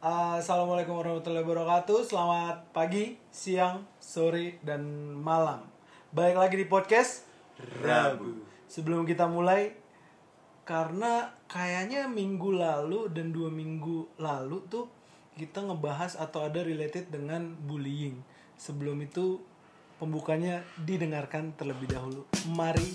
Assalamualaikum warahmatullahi wabarakatuh. Selamat pagi, siang, sore, dan malam. Balik lagi di podcast Rabu. Sebelum kita mulai, karena kayaknya minggu lalu dan dua minggu lalu tuh kita ngebahas atau ada related dengan bullying. Sebelum itu pembukanya didengarkan terlebih dahulu. Mari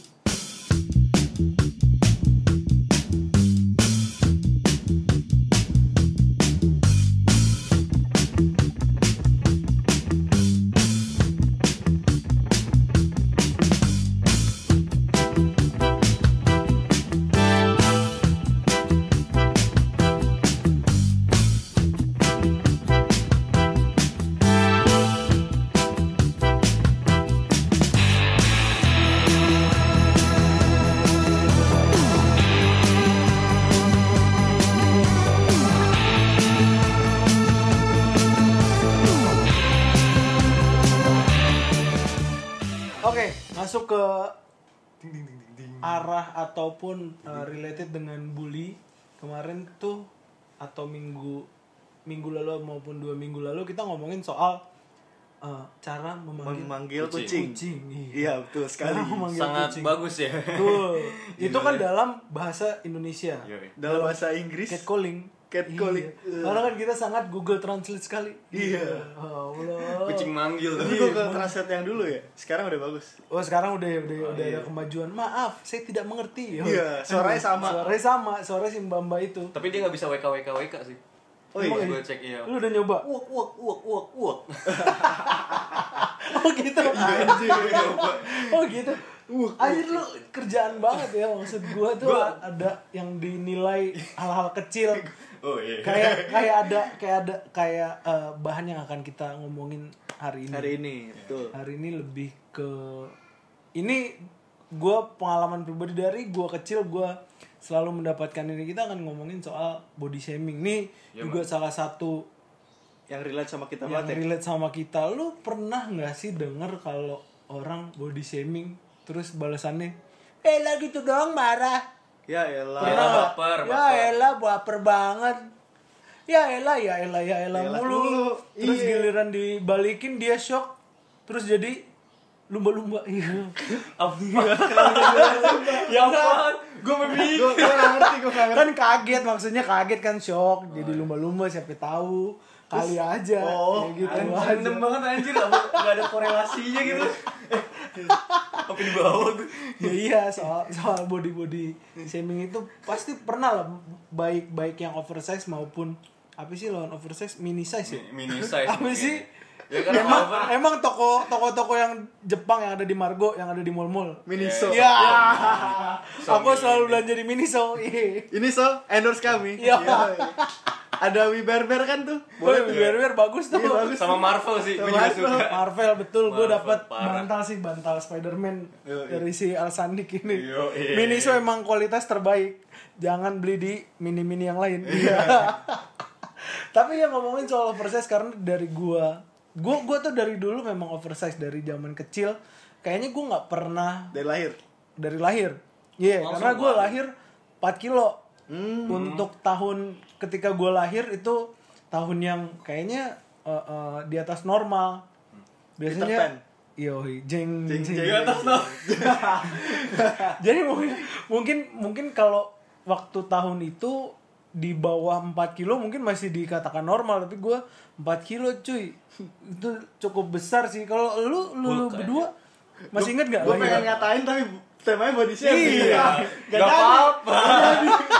masuk ke arah ataupun uh, related dengan bully kemarin tuh atau minggu minggu lalu maupun dua minggu lalu kita ngomongin soal uh, cara memanggil, Memanggil kucing. kucing. Iya. Iya betul sekali. Sangat kucing. bagus ya. Betul. Itu kan dalam bahasa Indonesia. Yoi. Dalam bahasa Inggris. Catcalling. Catcalling. Iya. Karena kan kita sangat Google Translate sekali. Iya. Allah. Kucing manggil. Tapi kok ke translate yang dulu ya? Sekarang udah bagus. Oh sekarang udah udah udah ada kemajuan. Maaf, saya tidak mengerti. Iya, suaranya sama. Suaranya sama, suara si Mbak Mbak itu. Tapi dia nggak bisa WK WK WK sih. Oh iya. Gue cek iya. Lu udah nyoba? Uak uak uak uak uak. Oh gitu. oh gitu. Anjir lu kerjaan banget ya maksud gua tuh ada yang dinilai hal-hal kecil Oh iya. kayak kayak ada kayak ada kayak eh, bahan yang akan kita ngomongin hari ini. Hari ini, betul. hari ini lebih ke ini gue pengalaman pribadi dari gue kecil gue selalu mendapatkan ini kita akan ngomongin soal body shaming nih juga salah satu Yang relate sama kita yang banget ya. relate sama kita lu pernah nggak sih denger kalau orang body shaming terus balasannya eh lah gitu doang marah Ya elah. Pernah baper, ya baper. elah baper banget ya elah ya elah ya elah Elah mulu mulu. terus Iya. giliran dibalikin dia shock terus jadi lumba-lumba iya Ya ampun. Gue memilih. Gue gue gak ngerti, gue gak ngerti. kan kaget maksudnya kaget kan shock jadi lumba-lumba siapa tahu kali aja oh, kayak gitu Random banget anjir, nggak ada korelasinya gitu. Apa di bawah tuh? ya iya soal soal body body shaming itu pasti pernah lah baik baik yang oversize maupun apa sih lawan oversize mini size ya Mini size. apa mungkin. sih Ya kan emang over. emang toko toko toko yang Jepang yang ada di Margo yang ada di mall mall Miniso. ya aku selalu belanja di Miniso iya Ini so, endorse kami. Iya. Ada Wiberber kan tuh? boleh tuh. biar bagus tuh Iya, bagus. Sama Marvel sih, gue Sama juga Marvel. suka. Marvel betul gue Marvel, dapat parah. bantal sih bantal Spider-Man Yoi. dari si Al Sandik ini. Yoi. Miniso emang kualitas terbaik. Jangan beli di mini-mini yang lain. Iya. Tapi ya ngomongin soal oversize karena dari gua gua gua tuh dari dulu memang oversize dari zaman kecil. Kayaknya gua nggak pernah Dari lahir. dari lahir. Iya, Langsung karena gua lari. lahir 4 kilo. Hmm. Untuk tahun ketika gua lahir itu tahun yang kayaknya eh, eh, di atas normal. Biasanya Yoi, jeng Jeng, jeng. jeng. Atas no. Jadi mungkin mungkin mungkin kalau waktu tahun itu di bawah 4 kilo mungkin masih dikatakan normal tapi gua 4 kilo cuy itu cukup besar sih kalau lu lu, lu berdua masih inget gak? Gue pengen ngatain tapi temanya body shaming. Iya. Gak Gak apa-apa.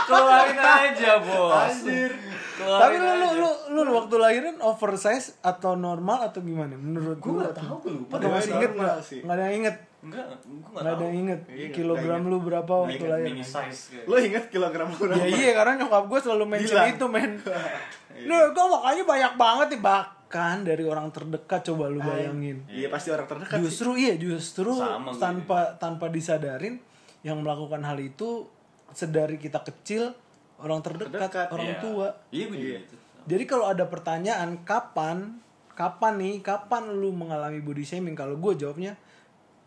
Keluarin aja, Bos. Anjir. Keluarin Tapi lu, lu, lu, lu waktu lahiran oversize atau normal atau gimana? Menurut Gue lu? nggak tahu, gue lupa. Atau masih inget sih. Nggak ada yang inget? Enggak, gue Nggak ada yang inget? Iya, Kilogram lu berapa waktu Mini- lahir? Mini size. Lo inget kilogram lu Ya iya karena nyokap gue selalu mention Gila. itu men. Lu gue makanya banyak banget nih bahkan dari orang terdekat coba lu bayangin. Iya pasti orang terdekat sih. Justru iya justru Sama gue tanpa tanpa disadarin yang melakukan hal itu sedari kita kecil orang terdekat, Terdekat, orang Iya. tua. Iya, gue juga gitu. Jadi kalau ada pertanyaan kapan kapan nih kapan lu mengalami body shaming kalau gue jawabnya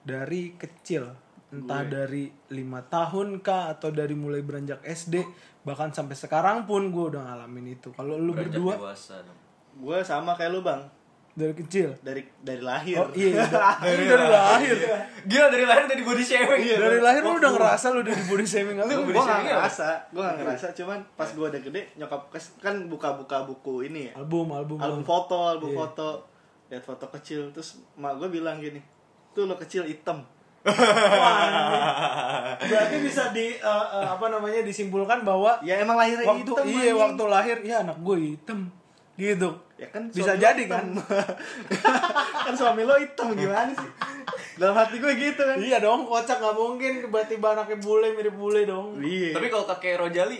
dari kecil entah dari lima tahun kah atau dari mulai beranjak SD bahkan sampai sekarang pun gue udah ngalamin itu kalau lu Beranjak berdua dewasa dong. Gue sama kayak lu bang. Dari kecil? Dari dari lahir. Oh iya udah- dari, dari lahir. Gila dari lahir dari body shaming. dari lahir lu udah ngerasa lu udah di body shaming apa? gue gak ngerasa gue gak ngerasa. Cuman pas gue udah gede nyokap kes- kan buka-buka buku ini ya. Album album album foto album Iya. foto. Lihat foto kecil terus mak gue bilang gini tuh lo kecil hitam. Berarti bisa di eh, eh, apa namanya disimpulkan bahwa ya emang lahirnya waktu hitam iya waktu lahir ya anak gue hitam gitu. Ya kan bisa jadi hitam. kan? Kan suami lo hitam gimana sih? Dalam hati gue gitu kan. Iya dong kocak nggak mungkin tiba-tiba anaknya bule mirip bule dong. Iya. Tapi kalau kakek Rojali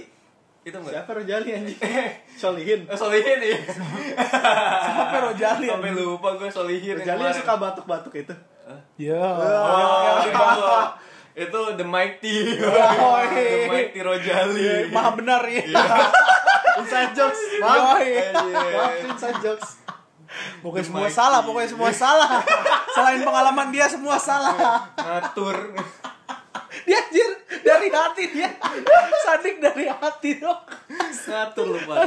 itu enggak? siapa Rojali anjing? Solihin. Eh, Solihin ya. siapa Rojali Sampai lupa gue Solihin. Rojali yang suka batuk-batuk itu? Ya Oh, itu, itu The Mighty. Oh, The iya. Mighty Rojali. maha benar ya inside jokes maaf maaf inside jokes pokoknya semua Mighty. salah pokoknya semua salah selain pengalaman dia semua salah Ngatur. dia anjir dari hati dia sadik dari hati dong Ngatur lu pada.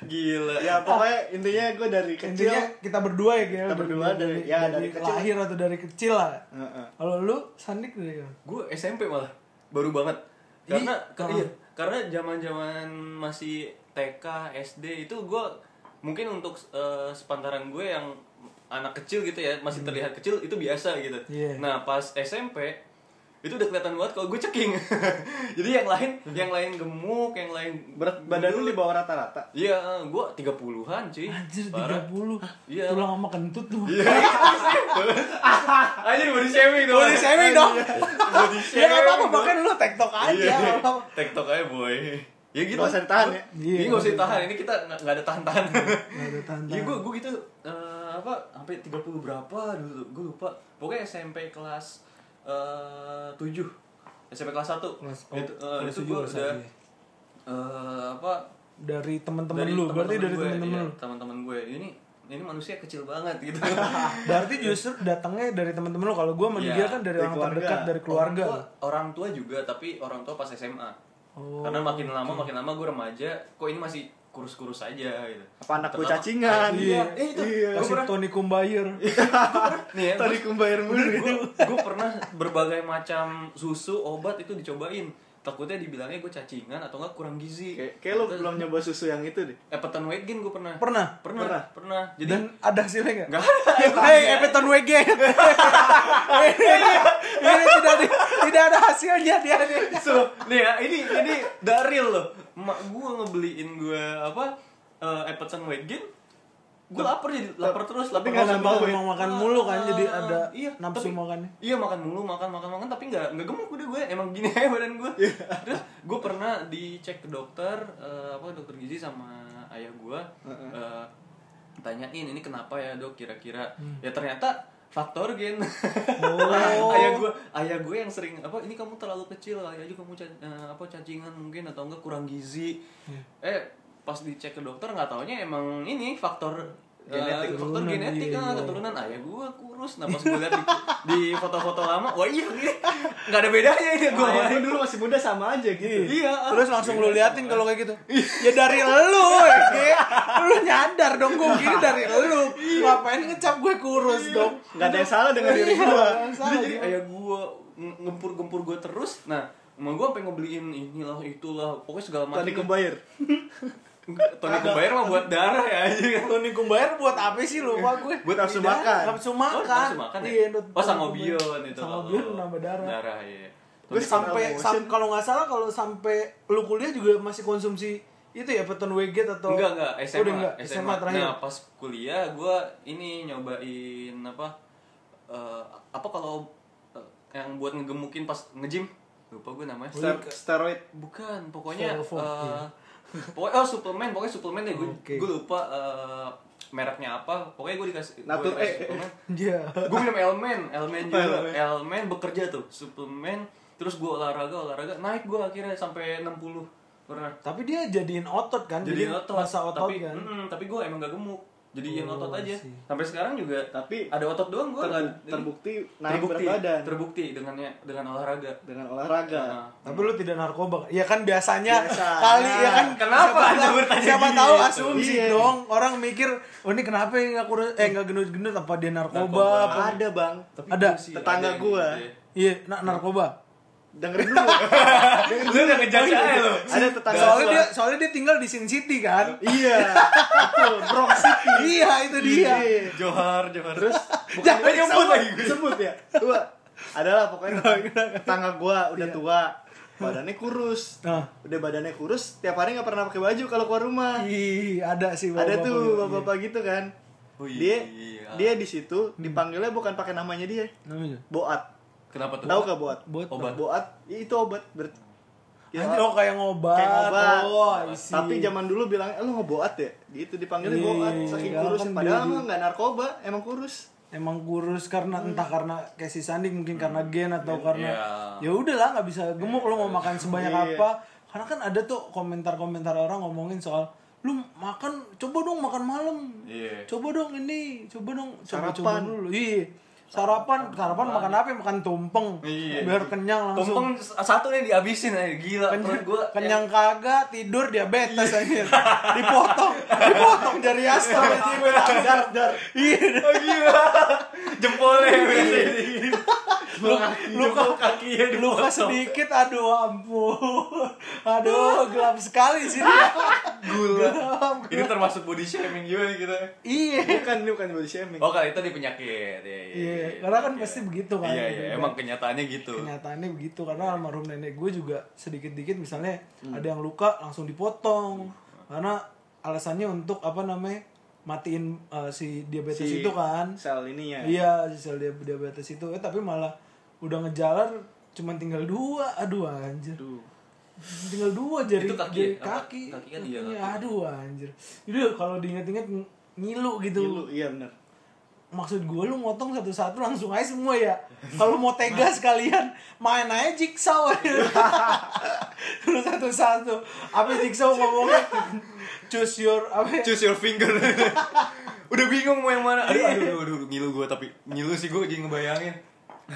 Gila. ya pokoknya intinya gue dari kecil intinya kita berdua ya. Kita berdua dari- ya, dari kecil. lahir atau dari kecil lah Heeh. kalau lu sandik dari gue SMP malah baru banget karena Ih, ka- ah. iya karena zaman zaman masih TK SD itu gue mungkin untuk eh, sepantaran gue yang anak kecil gitu ya masih terlihat kecil itu biasa gitu Iya. nah pas SMP itu udah kelihatan banget kalau gue ceking jadi yang lain yang lain gemuk yang lain berat badan lu di bawah rata-rata iya gue tiga puluhan cuy Anjir Parah. 30 Iya. Tulang sama kentut tuh Iya. Anjir body shaming dong. Body shaming dong. Body Ya gak apa-apa dong. bahkan lu tektok aja Iya. apa-apa. TikTok aja boy. Ya gitu. Nggak usah ditahan ya? Iya, Ini nggak usah ditahan. Ini kita nggak ada tahan-tahan. Nggak ada tahan-tahan. Iya gue gue gitu eh, apa sampai 30 berapa dulu gue lupa. Pokoknya SMP kelas eh 7 SMP kelas 1 Kelas- oh, itu eh, kelas itu gue udah satu, eh, apa? Dari teman-teman lu, berarti dari gue, teman-teman iya, teman-teman gue ini ini manusia kecil banget gitu. Berarti justru datangnya dari teman-teman lu. Kalau gua sama Iya, kan dari dari orang keluarga. terdekat, dari keluarga. orang tua, orang tua juga tapi orang tua pas SMA Oh, karena makin lama makin lama gue remaja. Kok ini masih kurus-kurus aja gitu apa anak gue cacingan iya eh itu Iya. gue pernah Tony Kumbayer. nih ya tadi kumbayar mulu gitu gue pernah berbagai macam susu obat itu dicobain takutnya dibilangnya gue cacingan atau enggak kurang gizi kayak kayak lu belum nyoba susu yang itu deh Epeton weight gain gue pernah Pernah? pernah Pernah. pernah jadi Dan ada hasilnya nggak? Nggak Hei, Everton WG. ini tidak tidak ada hasilnya dia. dia. so nih ya ini ini daril loh mak gue ngebeliin gue apa uh, Epeton weight gain gue lapar jadi lapar terus lapar tapi nggak nambah weight. Emang makan mulu kan, jadi Ah, ada iya, nafsu tapi- makannya. Iya makan mulu, makan makan makan tapi nggak nggak gemuk udah gue emang gini aja badan gue. Iya. Terus gue pernah dicek ke dokter eh, apa dokter gizi sama ayah gue eh, tanyain ini kenapa ya dok kira-kira ya ternyata faktor gen. Oh. ayah gue ayah gue yang sering apa ini kamu terlalu kecil ayah juga kamu eh, apa cacingan mungkin atau enggak kurang gizi. Eh pas dicek ke dokter nggak taunya emang ini faktor Genetik. eh, faktor genetik iya, ah, iya. keturunan ayah gue kurus nah pas gue lihat di, di foto-foto lama wah iya ini nggak ada bedanya ini gue Ayah dulu masih muda sama aja gitu iya ah. Terus langsung lu liatin kalau kayak gitu. Ya dari lu, Ege. Lu nyadar dong gue gini dari lu. Ngapain ngecap gue kurus dong? nggak ada yang salah dengan diri Iya, gue jadi, ayah gue ngempur-gempur gue terus nah emang gue pengen ngebeliin inilah itulah pokoknya segala macam tadi kumbayar Tony Kebayar mah buat darah ya aja Tony Kumbayar buat apa sih lupa gue? Buat nafsu Tidak, makan. Nafsu makan. Oh, nafsu makan ya? Iya, Oh, sangobion itu. Sangobion nambah darah. Darah, iya. Gue sampai sam- kalau nggak salah kalau sampai lu kuliah juga masih konsumsi itu ya peton Weget atau Enggak, enggak, Oh, SMA. udah enggak, SMA, terakhir. Nah, pas kuliah gue ini nyobain apa eh, apa kalau eh, yang buat ngegemukin pas nge-gym lupa gue namanya Ster- steroid bukan pokoknya iya. Pokoknya oh suplemen pokoknya suplemen deh gue Oke. gue lupa eh, mereknya apa pokoknya gue dikasih gue dikasih eh, eh. suplemen Iya. gue minum Elmen, Elmen juga, Elmen. Elmen bekerja tuh, suplemen, terus gue olahraga, olahraga, naik gue akhirnya sampai 60 pernah. Tapi dia jadiin otot kan? Jadi otot, masa otot tapi, kan. mm, tapi gue emang gak gemuk. Jadiin Oh, otot aja. sih. Sampai sekarang juga Tapi ada otot doang gue. ter- terbukti naik terbukti, berat badan terbukti dengannya dengan olahraga. dengan olahraga. Nah, Tapi lu tidak narkoba. Ya kan biasanya Biasanya. kali ya kan Kenapa siapa tahu- bertanya Siapa gini? tahu asumsi Iya. dong. Orang mikir, "Oh, ini kenapa ya nggak kurus eh nggak gendut-gendut apa dia narkoba?" Narkoba. apa?" Ada bang. Tapi Ada. sih, Tetangga yang gua. gitu ya. Iya, na- narkoba. Dengerin dulu. Lu udah ngejudge aja lu. ada tetangga Soalnya gua. dia soalnya dia tinggal di Sin City kan. Iya. Betul. Bronx City. iya, itu dia. Iya. Johar, Johar. Terus Jangan bukan nyebut lagi. Disebut ya. Tua. Adalah pokoknya tetangga, gua udah Iya. tua. Badannya kurus. Nah. Udah badannya kurus, tiap hari nggak pernah pakai baju kalau keluar rumah. Ih, ada sih Ada bapak-bapak tuh gitu. bapak-bapak gitu kan. Oh, iya. Dia dia di situ Hmm. dipanggilnya bukan pakai namanya dia. Namanya. Boat. Kenapa tuh? Tahu gak boat? Bot. Obat. Boat itu obat ber Ya, Anjir, oh kayak ngobat. kayak ngobat. Oh. Tapi zaman dulu bilang, "Eh, lu ngeboat ya?" Gitu dipanggilnya Iya, boat saking iya, kurus. kan Padahal mah nggak narkoba, emang kurus. emang kurus karena entah karena kayak si Sandi mungkin karena gen atau karena Iya. ya udahlah nggak bisa gemuk lo mau makan sebanyak Iya. apa karena kan ada tuh komentar-komentar orang ngomongin soal lu makan coba dong makan malam Iya. coba dong ini coba dong coba coba Sarapan. dulu iya sarapan sarapan. makan apa? Makan tumpeng. Iya. biar kenyang langsung. Tumpeng satu nih dihabisin aja gila. Kenyang, perut gua. kenyang kagak tidur diabetes aja dipotong. Dipotong jari aja gue Dar, dar. iya gila. Jempolnya luka luka kakinya luka sedikit aduh ampun aduh gelap sekali sini gelap Ini termasuk body shaming juga nih kita. iya Bukan, ini bukan body shaming. Oh, kali itu di penyakit. Iya, Iya, karena kan pasti begitu kan. Iya, iya, Gitu. emang kenyataannya gitu. kenyataannya begitu karena almarhum nenek gue juga sedikit dikit misalnya Hmm. ada yang luka langsung dipotong karena alasannya untuk apa namanya matiin uh, si diabetes Si itu kan Sel ininya. iya si sel dia- diabetes itu eh tapi malah udah ngejalan cuman tinggal dua aduh anjir Aduh. tinggal dua jari Itu kaki jari ya? Kaki Kaki kan iya, Iya, kaki. aduh anjir itu kalau diinget-inget ng- ngilu gitu Gilu, iya benar. maksud gue lu motong satu-satu langsung aja semua ya kalau mau tega sekalian main aja jigsaw lu satu-satu apa jigsaw ngomongnya choose your apa ya? Choose your finger. Udah bingung mau yang mana. Aduh, aduh, aduh, aduh, ngilu gua tapi ngilu sih gua jadi ngebayangin.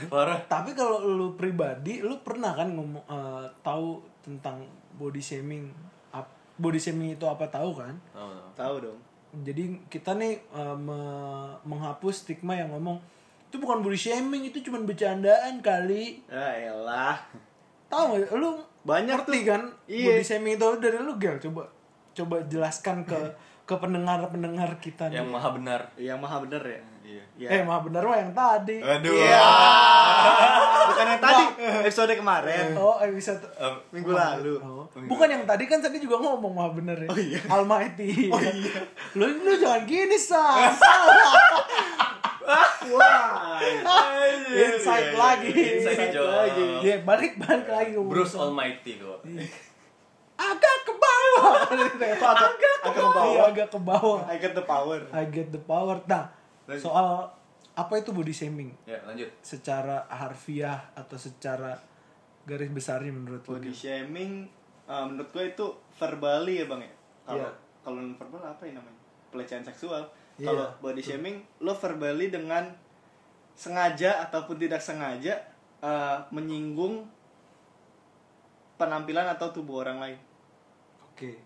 Parah. tapi kalau lu pribadi lu pernah kan ngomong eh, tahu tentang body shaming Ap- body shaming itu apa tahu kan Tahu, tahu. Tahu dong. jadi kita nih eh, me- menghapus stigma yang ngomong itu bukan body shaming itu cuma bercandaan kali Ya elah. tahu nggak lu Banyak ngerti tuh. kan Iya. body shaming itu dari lu gel coba coba jelaskan ke ke pendengar pendengar kita nih Yang maha benar. Yang maha bener ya. Iya. Iya. eh mah benar mah yang tadi Aduh. Iya. Bukan yang tadi episode kemarin. oh episode Em, Minggu lalu. Oh. Bukan yang tadi kan tadi juga ngomong mah bener ya. Oh iya. Almighty. Oh iya. Lu lu jangan gini sa. Salah. Wah. Insight lagi. Insight lagi. Ya balik balik lagi Bruce. Almighty kok. Agak ke bawah. agak agak ke bawah. Iya, agak ke bawah. I get the power. I get the power. Nah, Lanjut. soal apa itu body shaming? Ya, lanjut. Secara harfiah atau secara garis besarnya menurut lu? Body shaming uh, menurut gue itu verbally ya bang ya. Kalau Iya. kalau non verbal apa ya namanya? Pelecehan seksual. Iya, Kalau body shaming lo verbally dengan sengaja ataupun tidak sengaja uh, menyinggung penampilan atau tubuh orang lain. Oke.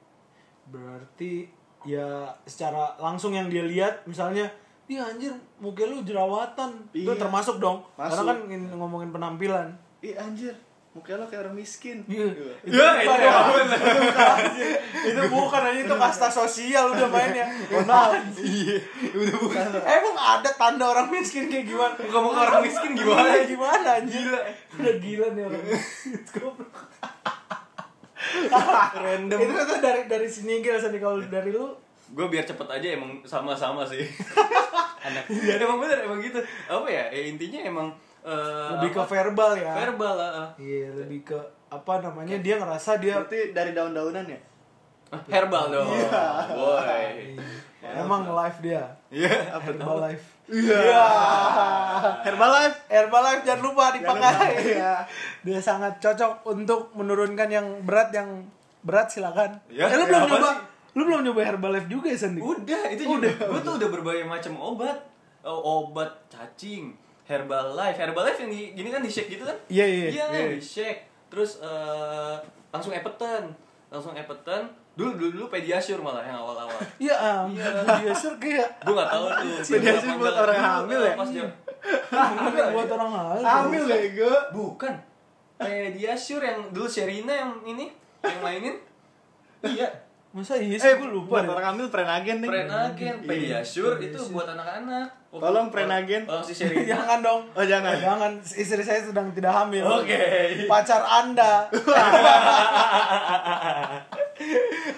Berarti ya secara langsung yang dia lihat misalnya Iya anjir, muka lu jerawatan. Itu Iya. termasuk dong. Karena Masuk. kan ngin- ngomongin penampilan. Ih anjir, muka lo kayak orang miskin. Iya. Itu Ya, bukan itu ya. Itu bukan. Itu bukan aja itu kasta sosial udah mainnya. Mohon maaf. Iya, udah bukan. Emang ada tanda orang miskin kayak gimana? Muka-muka orang miskin gimana? Iya, gimana anjir? Gila. Udah gila nih orang. Random. Itu kan dari dari sini gila sini kalau dari lu gue biar cepet aja emang sama-sama sih anak emang bener emang gitu apa ya, ya intinya emang eh, lebih ke apa? verbal ya. verbal lah Iya, lebih ke apa namanya? Dia ngerasa dia Berarti dari daun-daunan ya? Ah, herbal dong boy emang live dia. iya Herbal life. Iya. Herbalife. Herbalife jangan lupa dipakai. Iya. Dia sangat cocok untuk menurunkan yang berat yang berat silakan. Ya, eh, lu belum nyoba? Lu belum nyoba Herbalife juga ya, Sandi? Udah, itu juga. Gue tuh udah berbagai macam obat. Oh, obat cacing, Herbalife. Herbalife yang di, gini kan di shake gitu kan? Iya, iya, Iya, iya. di shake. Terus eh, langsung Epeton. Langsung Epeton. Dulu dulu dulu Pediasure malah yang awal-awal. Iya, ampun. Dia sur kayak gue gak tahu tuh. Pediasure beberapa buat orang hamil ya? Pas dia, buat orang hamil. Hamil bego. bukan. Pediasure yang dulu Sherina yang ini yang mainin. Iya. Masa iya Eh, sih gue lupa buat orang hamil prenagen nih. Prenagen, Pediasure itu buat anak-anak. Oh, Tolong Prenagen. Tolong si Sherina. Jangan dong. Oh, jangan. Jangan. Istri saya sedang tidak hamil. Oke. Pacar Anda.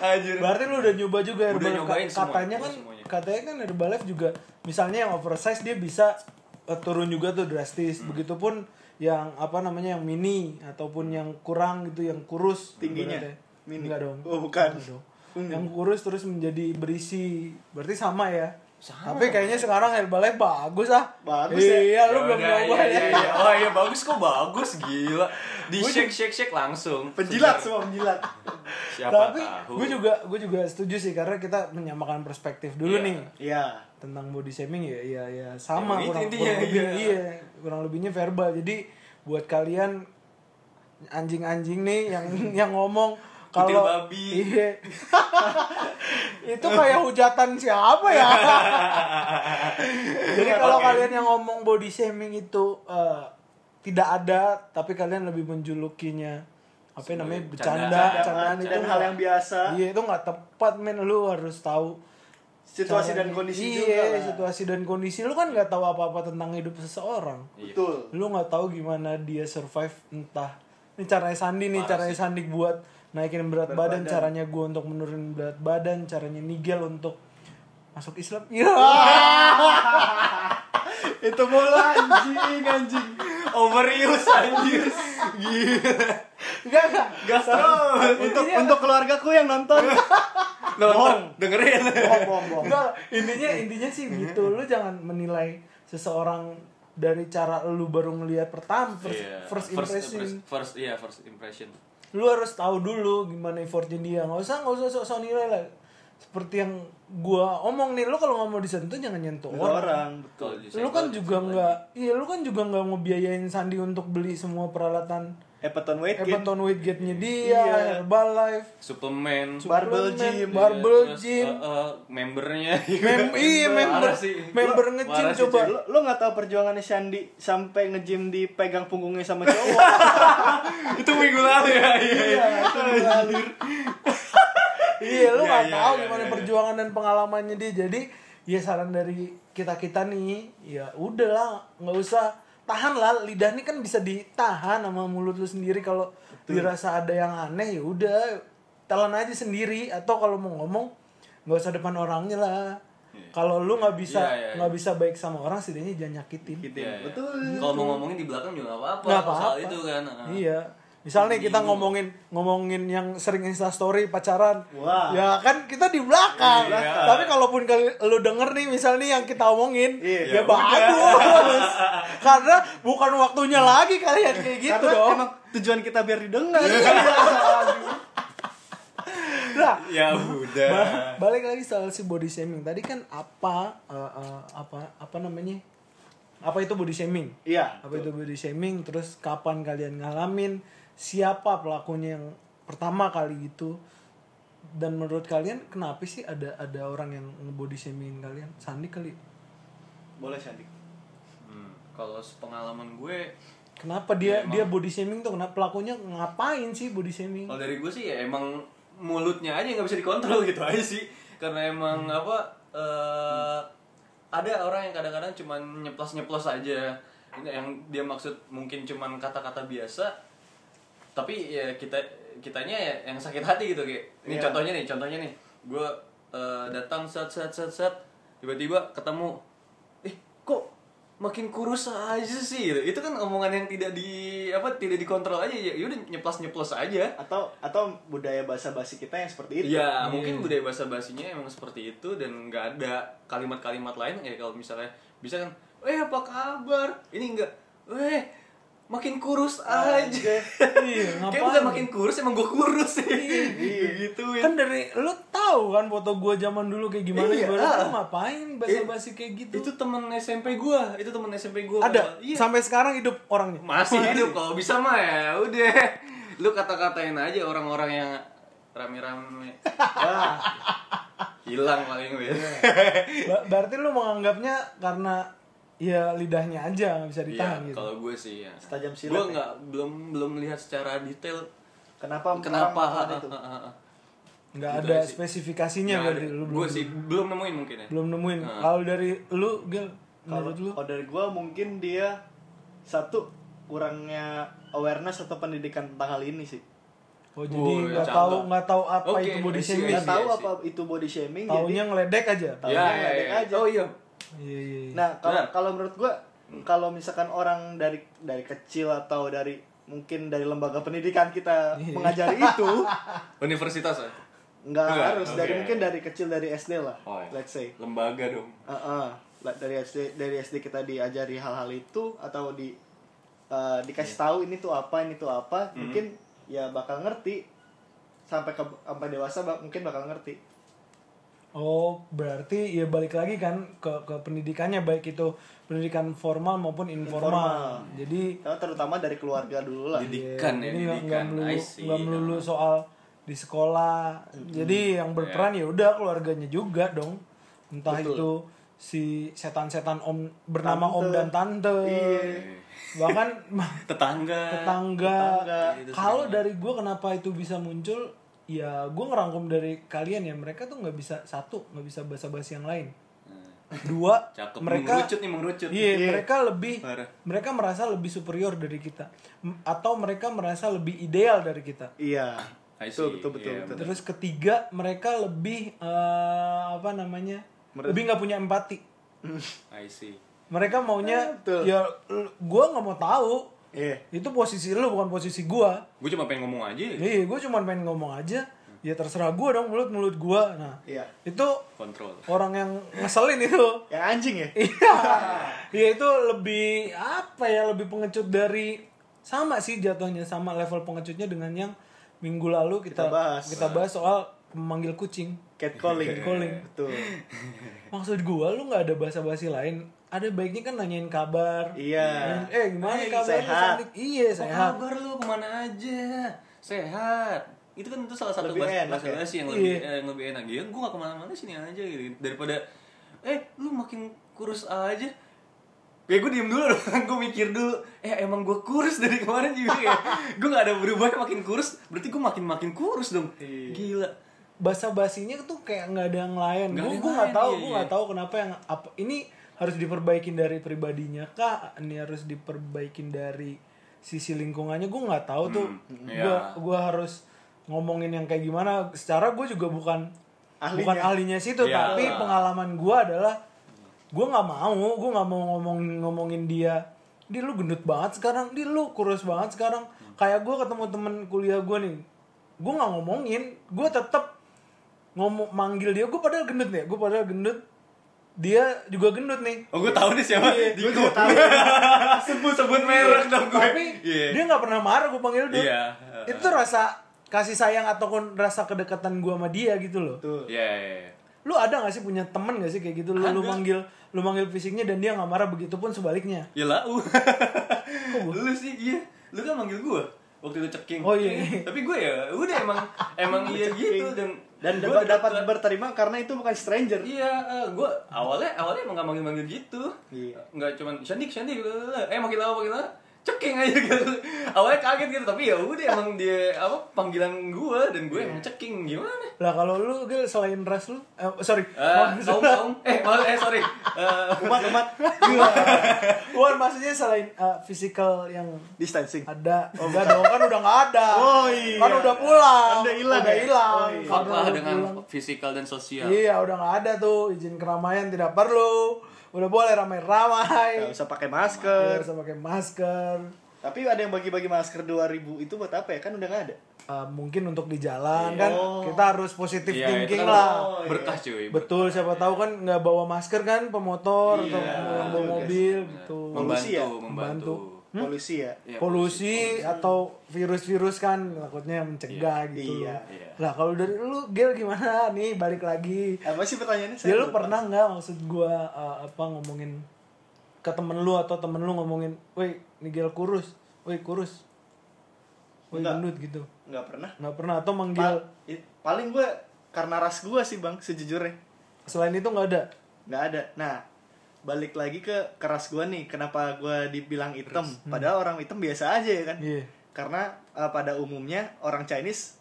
Anjir. Berarti lu udah nyoba juga Udah Herbalife. nyobain semua, katanya kan semuanya. katanya kan Herbalife juga misalnya yang oversize dia bisa eh, turun juga tuh drastis. Hmm. Begitupun yang apa namanya yang mini ataupun yang kurang gitu yang kurus Tingginya? Mini? Enggak dong. Oh, bukan. Enggak dong. Hmm. Yang kurus terus menjadi berisi. Berarti sama ya. Sama. Tapi kayaknya sekarang Herbalife bagus ah. Bagus ya? Iya, lu belum Yaudah, nyoba iya, ya. iya, iya. Oh iya bagus kok bagus gila. Di shake shake shake langsung. Penjilat semua penjilat. Siapa Tapi tahu. gue juga gue juga setuju sih karena kita menyamakan perspektif dulu Iya. nih Iya. tentang body shaming ya ya ya sama itu kurang, intinya, kurang lebih iya. iya kurang lebihnya verbal jadi buat kalian anjing-anjing nih yang yang ngomong kalau babi. iya itu kayak hujatan siapa ya jadi kalau Oke. kalian yang ngomong body shaming itu eh, tidak ada tapi kalian lebih menjulukinya apa Sebagai namanya canda. bercanda Candaan candaan itu dan hal yang biasa. Iya itu nggak tepat men lu harus tahu Situasi dan kondisi iya, juga lah. situasi dan kondisi lu kan nggak tahu apa-apa tentang hidup seseorang. Iya. Betul. Lu nggak tahu gimana dia survive entah ini caranya Sandi nih, Parah caranya sih. Sandi buat naikin berat, Berat badan, badan. caranya gua untuk menurunin berat badan, caranya Nigel untuk masuk Islam. Iya. Itu bola anjing anjing. Overuse anjir. Enggak enggak. Gas terus. untuk untuk keluargaku yang nonton. Nonton, dengerin. Bohong, bohong, bohong. Intinya intinya sih gitu. Lu jangan menilai seseorang dari cara lu baru ngelihat pertama first, Iya. first impression. First, first, iya first impression. Lu harus tahu dulu gimana effortnya dia. Nggak usah nggak usah sok-sok nilai lah. Seperti yang gua omong nih lu kalau nggak mau disentuh jangan nyentuh orang, Orang, betul. lu kan juga nggak iya lu kan juga nggak ngebiayain Sandi untuk beli semua peralatan Epeton weight gain. Everton weight gate-nya dia Iya. Herbalife suplemen, Barbell suplemen, gym. barbell Terus, gym eh, eh, membernya. Mem iya member sih. member sih, coba Lo, lo gak tahu perjuangannya Sandi sampai nge-gym dipegang punggungnya sama cowok. itu minggu lalu ya. Iya, iya. Iya, lu Iya, nggak iya, tahu iya, gimana iya. perjuangan dan pengalamannya dia. Jadi, ya saran dari kita kita nih, ya udahlah, nggak usah tahan lah. Lidah ini kan bisa ditahan sama mulut lu sendiri. Kalau dirasa ada yang aneh, ya udah, telan aja sendiri. Atau kalau mau ngomong, nggak usah depan orangnya lah. Kalau lu nggak bisa Iya, iya, iya. nggak bisa baik sama orang, setidaknya jangan nyakitin. gitu. Iya, iya. Betul. Kalau mau ngomongin di belakang juga nggak apa-apa. Soal itu kan. Heeh. Iya. Misalnya nih kita Bingung. ngomongin ngomongin yang sering Insta story pacaran. Wah. Ya kan kita di belakang. Iya. Tapi kalaupun kali lu denger nih misalnya nih yang kita omongin, ya Iya, bagus. Karena bukan waktunya lagi kalian kayak gitu Karena dong. emang tujuan kita biar didengar. Nah, Ya udah. ba- balik lagi soal si body shaming. Tadi kan apa eh, eh, apa apa namanya? Apa itu body shaming? Iya. apa itu body shaming terus kapan kalian ngalamin siapa pelakunya yang pertama kali itu dan menurut kalian kenapa sih ada ada orang yang nge-body shaming kalian Sandi kali Boleh Sandi. Hmm, kalau pengalaman gue kenapa dia Ya, emang. dia body shaming tuh kenapa pelakunya ngapain sih body shaming Kalau dari gue sih ya emang mulutnya aja nggak bisa dikontrol gitu aja sih. Karena emang apa eh ada orang yang kadang-kadang cuman nyeplos-nyeplos aja. Ini yang dia maksud mungkin cuman kata-kata biasa. Tapi ya kita kitanya ya yang sakit hati gitu kayak. Ini Iya. contohnya nih, contohnya nih. Gue eh, datang set set set set tiba-tiba ketemu eh kok makin kurus aja sih gitu. itu kan omongan yang tidak di apa tidak dikontrol aja ya udah nyeplos nyeplos aja Atau atau budaya basa-basi kita yang seperti itu. Iya, mungkin budaya bahasa basinya emang seperti itu dan nggak ada kalimat-kalimat lain ya kalau misalnya bisa kan, eh apa kabar? Ini enggak, eh makin kurus aja. iya Kayak bukan makin kurus, emang gue kurus sih. Iya. gitu kan dari lu tahu kan foto gua zaman dulu kayak gimana Iya. ibaratnya lu ngapain basa-basi kayak gitu Itu temen SMP gua, itu temen SMP gua. ada Iya. sampai sekarang hidup orangnya Masih hidup kalau bisa mah ya udah. Lu kata-katain aja orang-orang yang rame-rame. Wah, Hilang paling gue. Ba- berarti lu menganggapnya karena ya lidahnya aja nggak bisa Iya, ditahan gitu kalau gue sih ya. Setajam silat Gue ya? nggak belum belum lihat secara detail kenapa kenapa itu? ha, ha, ha. nggak Gitu ada sih. spesifikasinya Nggak berarti ada. lu Gue sih belum nemuin mungkin ya. belum nemuin Nah. kalau dari lu Gil Kalau lu kalau dari gua mungkin dia satu kurangnya awareness atau pendidikan tentang hal ini sih. oh jadi Oh, nggak ya, tahu nggak tahu apa Oke, itu body shaming Nggak tahu apa itu body shaming jadi taunya ngeledek aja Tahu Ya, dia ya, ngeledek ya. aja. Oh iya. Iya iya iya. Nah, kalau kalau menurut gua kalau misalkan orang dari dari kecil atau dari mungkin dari lembaga pendidikan kita Iya. mengajari itu Universitas ya? nggak Nggak, harus dari oke. mungkin dari kecil dari SD lah Oh, iya. let's say Lembaga dong. Heeh. Lah, dari SD dari SD kita diajari hal-hal itu atau di uh, dikasih Iya. tahu ini tuh apa ini tuh apa Hmm. mungkin ya bakal ngerti sampai ke sampai dewasa bak- mungkin bakal ngerti Oh, berarti ya balik lagi kan ke ke pendidikannya baik itu pendidikan formal maupun informal. Informal. Jadi terutama dari keluarga dulu lah Didikan ya, jadi nggak- didikan. nggak melulu soal di sekolah. Jadi yang berperan ya udah keluarganya juga dong. Entah Betul. itu si setan-setan om bernama Tante. om dan tante. Iya. Bahkan Tetangga. tetangga. Tetangga. Itu Kalau dari gue kenapa itu bisa muncul? Ya gue ngerangkum dari kalian ya mereka tuh nggak bisa satu nggak bisa basa-basi yang lain. Dua Nah, Cakep. mereka mengerucut nih mengerucut. Iya, Iya. mereka lebih Parah. mereka merasa lebih superior dari kita M- atau mereka merasa lebih ideal dari kita. iya I betul betul betul, Iya, betul. Terus ketiga mereka lebih eh, apa namanya? Mer- lebih nggak punya empati. I see. Mereka maunya Betul. ya gua nggak mau tahu. Iya Itu posisi lu bukan posisi gua. Gue cuma pengen ngomong aja. Iya, gue cuma pengen ngomong aja. Ya terserah gua dong mulut mulut gua. Nah, iya itu Kontrol. orang yang ngeselin itu. yang anjing ya Iya. Iya itu lebih apa ya lebih pengecut dari sama sih jatuhnya sama level pengecutnya dengan yang minggu lalu kita Kita bahas. kita bahas soal memanggil kucing. catcalling Catcalling. betul Maksud gua lu nggak ada basa-basi lain. Ada baiknya kan nanyain kabar. iya Eh gimana Eh, kabar lu, sehat. Sandik? Iya Apa sehat. kabar lu ke mana aja? Sehat. Itu kan itu salah satu Lebih bahasa bahasa ya? yang Iya. lebih eh, yang lebih enak. Ya gue gak ke mana-mana sini aja gitu. Daripada eh lu makin kurus aja. Ya gue diem dulu dong, gue mikir dulu Eh emang gue kurus dari kemarin juga ya Gue gak ada berubah makin kurus Berarti gue makin-makin kurus dong Iya. Gila Basa basinya tuh kayak nggak ada yang lain. Gue ada yang gue nggak lain, tahu iya, gue iya. nggak tahu kenapa yang apa ini harus diperbaikin dari pribadinya kah? Ini harus diperbaikin dari sisi lingkungannya gue nggak tahu tuh. Hmm, Gue iya. gue harus ngomongin yang kayak gimana. Secara gue juga bukan Ahlinya. bukan ahlinya situ, Iya. tapi pengalaman gue adalah gue nggak mau, gue nggak mau ngomong ngomongin dia. Dia lu gendut banget sekarang, dia lu kurus banget sekarang. Kayak gue ketemu temen kuliah gue nih, gue nggak ngomongin, gue tetep ngomong manggil dia, gue padahal gendut nih, gue padahal gendut, dia juga gendut nih. Oh gue tahu nih siapa Iya, gue juga tahu Sebut-sebut merek dong gue Tapi Iya. dia nggak pernah marah gue panggil dia. Iya. Itu rasa kasih sayang ataupun rasa kedekatan gue sama dia gitu loh. Iya iya, iya. Lu ada gak sih punya temen gak sih kayak gitu? Lu, lu manggil lu manggil fisiknya dan dia nggak marah begitu pun sebaliknya. Ya lau. lu sih iya. Lu kan manggil gua waktu itu ceking. Oh, iya. Tapi gue ya udah emang emang iya gitu dan dan dapat dapat berterima karena itu bukan stranger Iya, eh, gue awalnya awalnya emang gak manggil-manggil gitu. Iya. Nggak cuman Shandik, Shandik, eh makin lama makin lama ceking aja gitu. Awalnya kaget gitu, tapi ya udah emang dia apa panggilan gue dan gue emang ceking gimana? Lah kalau lu Gil, selain ras lu, eh, sorry, Eh, kaum kaum, eh malah eh sorry, Eh, umat umat Bukan maksudnya selain uh, physical yang distancing ada, enggak dong kan udah nggak ada. Oh, iya. Kan udah pulang. Udah hilang Udah ya? hilang. Oh, iya. Kan fuck lah udah dengan fisikal dan sosial. Iya, udah nggak ada tuh izin keramaian tidak perlu. Udah boleh ramai-ramai. nggak usah pakai Nggak masker usah pakai masker. tapi ada yang bagi-bagi masker 2000 itu buat apa ya kan udah nggak ada Uh, mungkin untuk di jalan Iya. kan Oh. kita harus positif Iya, itu thinking kan lah. Oh, iya. berkah cuy. Betul, siapa tahu kan nggak bawa masker kan pemotor Iya, atau yang bawa betul, mobil gitu. Membantu, ya? membantu. Polusi ya? Iya, polusi atau virus-virus kan takutnya mencegah gitu. Iya, iya. lah kalau dari lu Gil gimana? Nih balik lagi. Apa sih pertanyaannya? Ya lu lupa. pernah nggak maksud gua uh, apa ngomongin ke temen lu atau temen lu ngomongin woi nih Gil kurus woi kurus woi gendut gitu. Nggak pernah. Nggak pernah atau manggil Pa- paling gue karena ras gue sih bang sejujurnya. Selain itu nggak ada? Nggak ada. Nah balik lagi ke keras gue nih kenapa gue dibilang hitam? Padahal orang hitam biasa aja ya kan? Iya. Karena uh, pada umumnya orang Chinese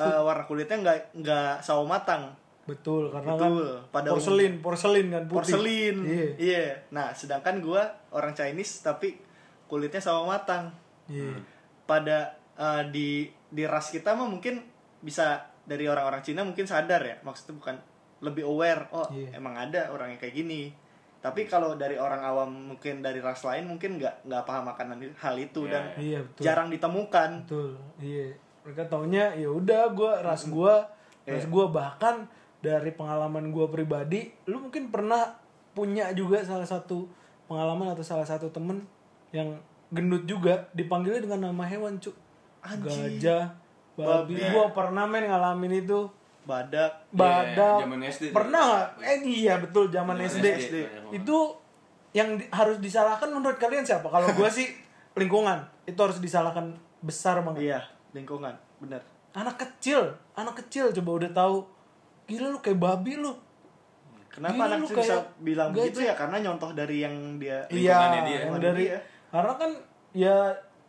uh, warna kulitnya nggak nggak sawo matang. Betul karena Betul, kan pada porselin porselin kan putih. Porselin. Iya. Iya. Nah sedangkan gue orang Chinese tapi kulitnya sawo matang. Iya. Pada uh, di di ras kita mah mungkin bisa dari orang-orang Cina mungkin sadar ya. Maksudnya bukan lebih aware oh Iya. emang ada orang yang kayak gini tapi kalau dari orang awam mungkin dari ras lain mungkin nggak nggak paham akan hal itu Iya, dan iya betul. jarang ditemukan. Betul iya. Mereka taunya ya udah gue ras gue ras Iya. gue bahkan dari pengalaman gue pribadi lu mungkin pernah punya juga salah satu pengalaman atau salah satu temen yang gendut juga dipanggilnya dengan nama hewan cuk. Anjing. gajah babi. Babi. gue pernah men ngalamin itu badak. Badak. Zaman SD pernah nggak? Eh iya betul zaman SD, SD. itu yang di- harus disalahkan menurut kalian siapa? Kalau gue sih lingkungan. Itu harus disalahkan besar banget. Iya lingkungan. Bener. Anak kecil. Anak kecil coba udah tahu. Gila lu kayak babi lu. Kenapa Gila, anak lu kecil bisa kayak bilang gajah. begitu ya? Karena nyontoh dari yang dia iya Lingkungannya dia. yang dari dia. karena kan ya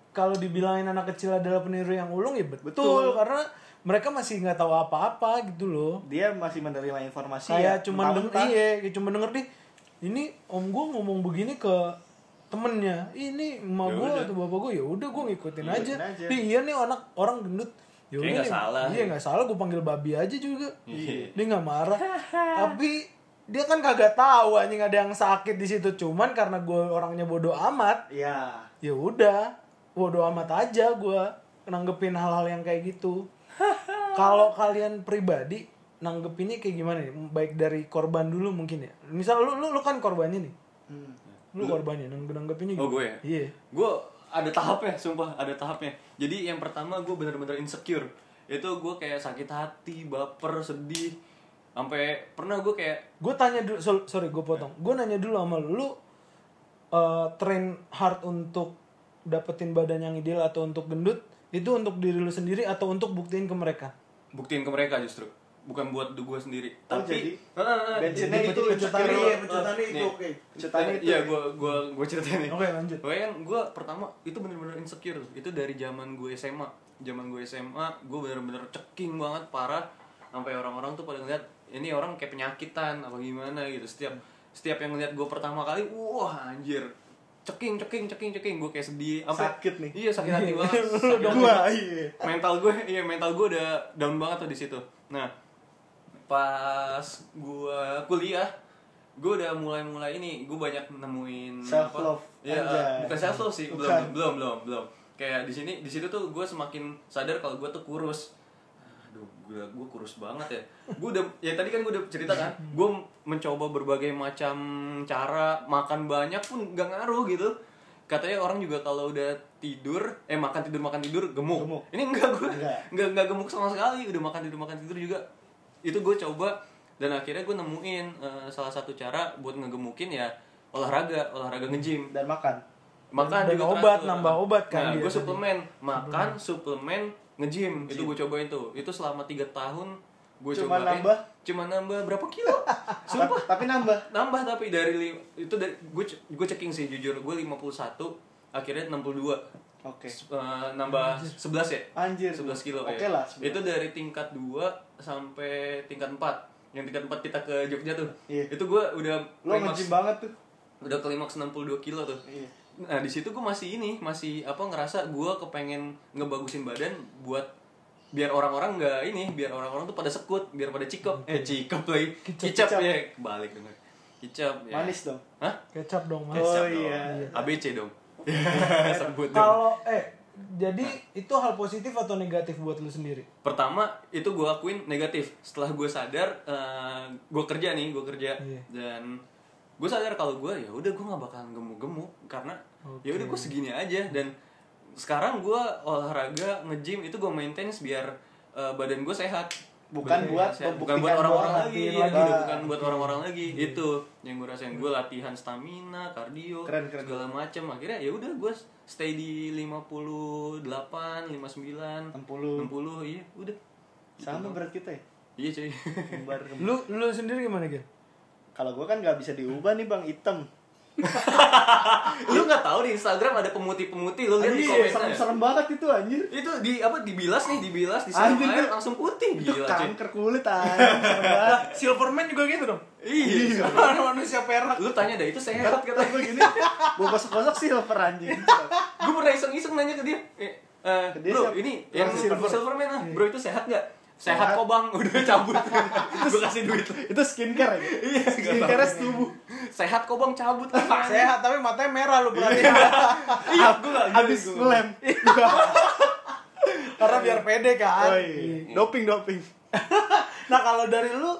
kalau dibilangin anak kecil adalah peniru yang ulung ya betul, Betul. karena mereka masih nggak tahu apa-apa gitu loh. Dia masih menerima informasi kayak ya cuma denger iya kayak cuma denger nih ini om gue ngomong begini ke temennya. Ini emak Ya gue atau bapak gue ya udah gue ngikutin aja. Aja. Ih, iya nih anak orang gendut. Ya udah nggak salah. iya nggak salah gue panggil babi aja juga. Iya. dia nggak marah. Tapi dia kan kagak tahu anjing ada yang sakit di situ. Cuman karena gue orangnya bodoh amat iya. ya udah bodoh amat aja gue nanggepin hal-hal yang kayak gitu kalau kalian pribadi nanggepinnya kayak gimana nih? Baik dari korban dulu mungkin ya? Misal lu lu, lu kan korbannya nih. Hmm. lu korbannya nangge nanggepinnya Oh, gimana? gue ya? iya. Gue ada tahapnya sumpah ada tahapnya. Jadi yang pertama gue bener-bener insecure. Itu gue kayak sakit hati baper sedih. Sampai pernah gue kayak gue tanya dulu so- sorry gue potong. Gue nanya dulu sama lu lu uh, train hard untuk dapetin badan yang ideal atau untuk gendut itu untuk diri lu sendiri atau untuk buktiin ke mereka? Buktiin ke mereka justru. Bukan buat gue sendiri. Oh, tapi jadi? Heeh, bensinnya itu iya, pecutannya Nih. itu oke. pecutannya itu Iya, gue gue gue ceritain nih. oke lanjut. Pokoknya kan gue pertama itu bener-bener insecure. Itu dari zaman gue SMA Zaman gue SMA Gue bener-bener ceking banget parah. Sampai orang-orang tuh pada ngeliat Ini orang kayak penyakitan apa gimana? gitu. Setiap setiap yang ngeliat gue pertama kali Wah anjir Ceking, ceking, ceking, ceking. Gue kayak sedih sampai Sakit nih. Iya sakit hati banget. Sakit hati. Iya. mental gue iya mental gue udah down banget tuh di situ. Nah pas gue kuliah gue udah mulai mulai ini gue banyak nemuin Self apa- love, Iya, anjay. bukan self love sih belum belum belum belum. Kayak di sini di situ tuh gue semakin sadar kalau gue tuh kurus aduh gue gue kurus banget ya. Gue udah ya tadi kan gue udah cerita kan gue mencoba berbagai macam cara makan banyak pun gak ngaruh gitu. Katanya orang juga kalau udah tidur eh makan tidur makan tidur gemuk, Gemuk. ini enggak gue Enggak. enggak enggak gemuk sama sekali. Udah makan tidur makan tidur juga. Itu gue coba dan akhirnya gue nemuin eh, salah satu cara buat ngegemukin ya olahraga olahraga nge-gym. Dan makan. Makan Dan juga obat, teratur. nambah obat kan nah, gue suplemen. Makan suplemen nge-gym itu gue cobain tuh itu selama tiga tahun gue Cuma cobain nambah? cuma nambah berapa kilo sumpah tapi, nambah nambah tapi dari itu dari gue gue checking sih jujur gue 51 akhirnya 62 oke Eh, nambah 11 ya Anjir. 11 kilo Oke ya. lah, 11. Itu dari tingkat 2 sampai tingkat 4. Yang tingkat 4 kita ke Jogja tuh. Iya. Itu gua udah lo nge-gym banget tuh udah klimaks 62 kilo tuh. Iya. Nah, di situ gua masih ini, masih apa ngerasa gua kepengen ngebagusin badan buat biar orang-orang nggak ini, biar orang-orang tuh pada sekut, biar pada cikep. Eh, cikep lagi. Kicap, ya, kebalik dong. Kicap ya. manis dong Hah? kecap dong mas Oh, Kecap dong. iya. ABC dong. Sebut dong. kalau eh jadi itu hal positif atau negatif buat lu sendiri pertama itu gue akuin negatif setelah gue sadar gue kerja nih gue kerja Iya. dan gue sadar kalau gue ya udah gue nggak bakalan gemuk-gemuk karena ya udah gue segini aja dan sekarang gue olahraga nge-gym itu gue maintain biar eh, badan gue sehat Bukan Badan buat gua sehat. membuktikan bukan buat orang-orang doang, lagi, latihan iya, lagi. udah bukan buat orang-orang lagi itu yang gue rasain gue latihan stamina kardio Keren, keren. segala macem akhirnya ya udah gue stay di 58 59 60. 60 iya udah Sama berat kita ya. iya cuy. Lu lu sendiri gimana Gil? Kalau gua kan nggak bisa diubah nih bang, hitam. lu nggak tahu di Instagram ada pemutih-pemutih lu lihat di Anjir, komennya serem-serem banget itu anjir. itu di apa dibilas nih dibilas air itu- langsung putih Itu gila cuy kanker kulit anjir, serem. Silverman juga gitu dong. iya manusia perak. lu tanya dah itu sehat kata Kata gue gini, gua gosok-gosok silver anjing. gue pernah iseng-iseng nanya ke dia eh, Ke dia bro siapa? ini Yang silver. silver silverman ah bro itu sehat nggak sehat Sehat. kok bang udah cabut gue kasih duit Itu skincare ya? Iya, Skincare nggak tubuh. sehat kok bang cabut Sehat tapi matanya merah lu berarti. iya gue nggak Habis gua- ngelem. Karena biar pede kan. Oh, iya. Doping doping. Nah kalau dari lu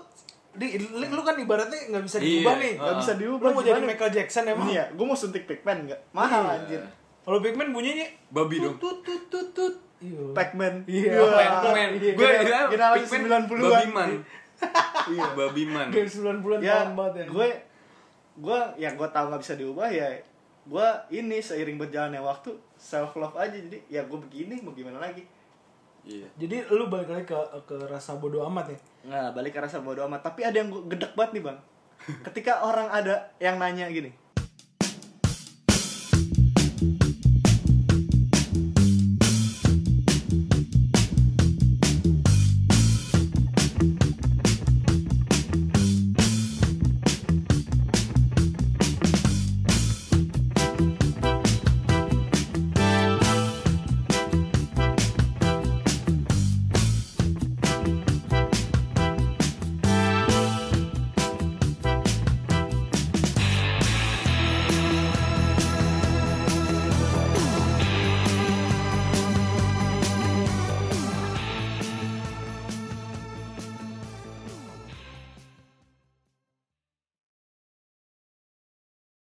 di, lu kan ibaratnya nggak bisa Iya. diubah nih. Gak Ah. bisa Lu diubah. mau jadi? Michael Jackson emang? Ini ya, gue mau suntik Pac-Man nggak? Mahal Iya. anjir. Kalau Big Man bunyinya babi dong tut tut tut tut. Iya. Pac-Man. Iya. Pac-Man. Iya. Gue Generasi Pac-Man 90-an. Babiman. Iya, Babiman. Game 90-an Ya, tahun banget ya. gue gue yang gue tahu nggak bisa diubah ya gue ini seiring berjalannya waktu self love aja jadi ya gue begini mau gimana lagi Iya. Jadi lu balik lagi ke ke rasa bodoh amat ya. Nah, balik ke rasa bodo amat. Tapi ada yang gua gedek banget nih, Bang. Ketika orang ada yang nanya gini,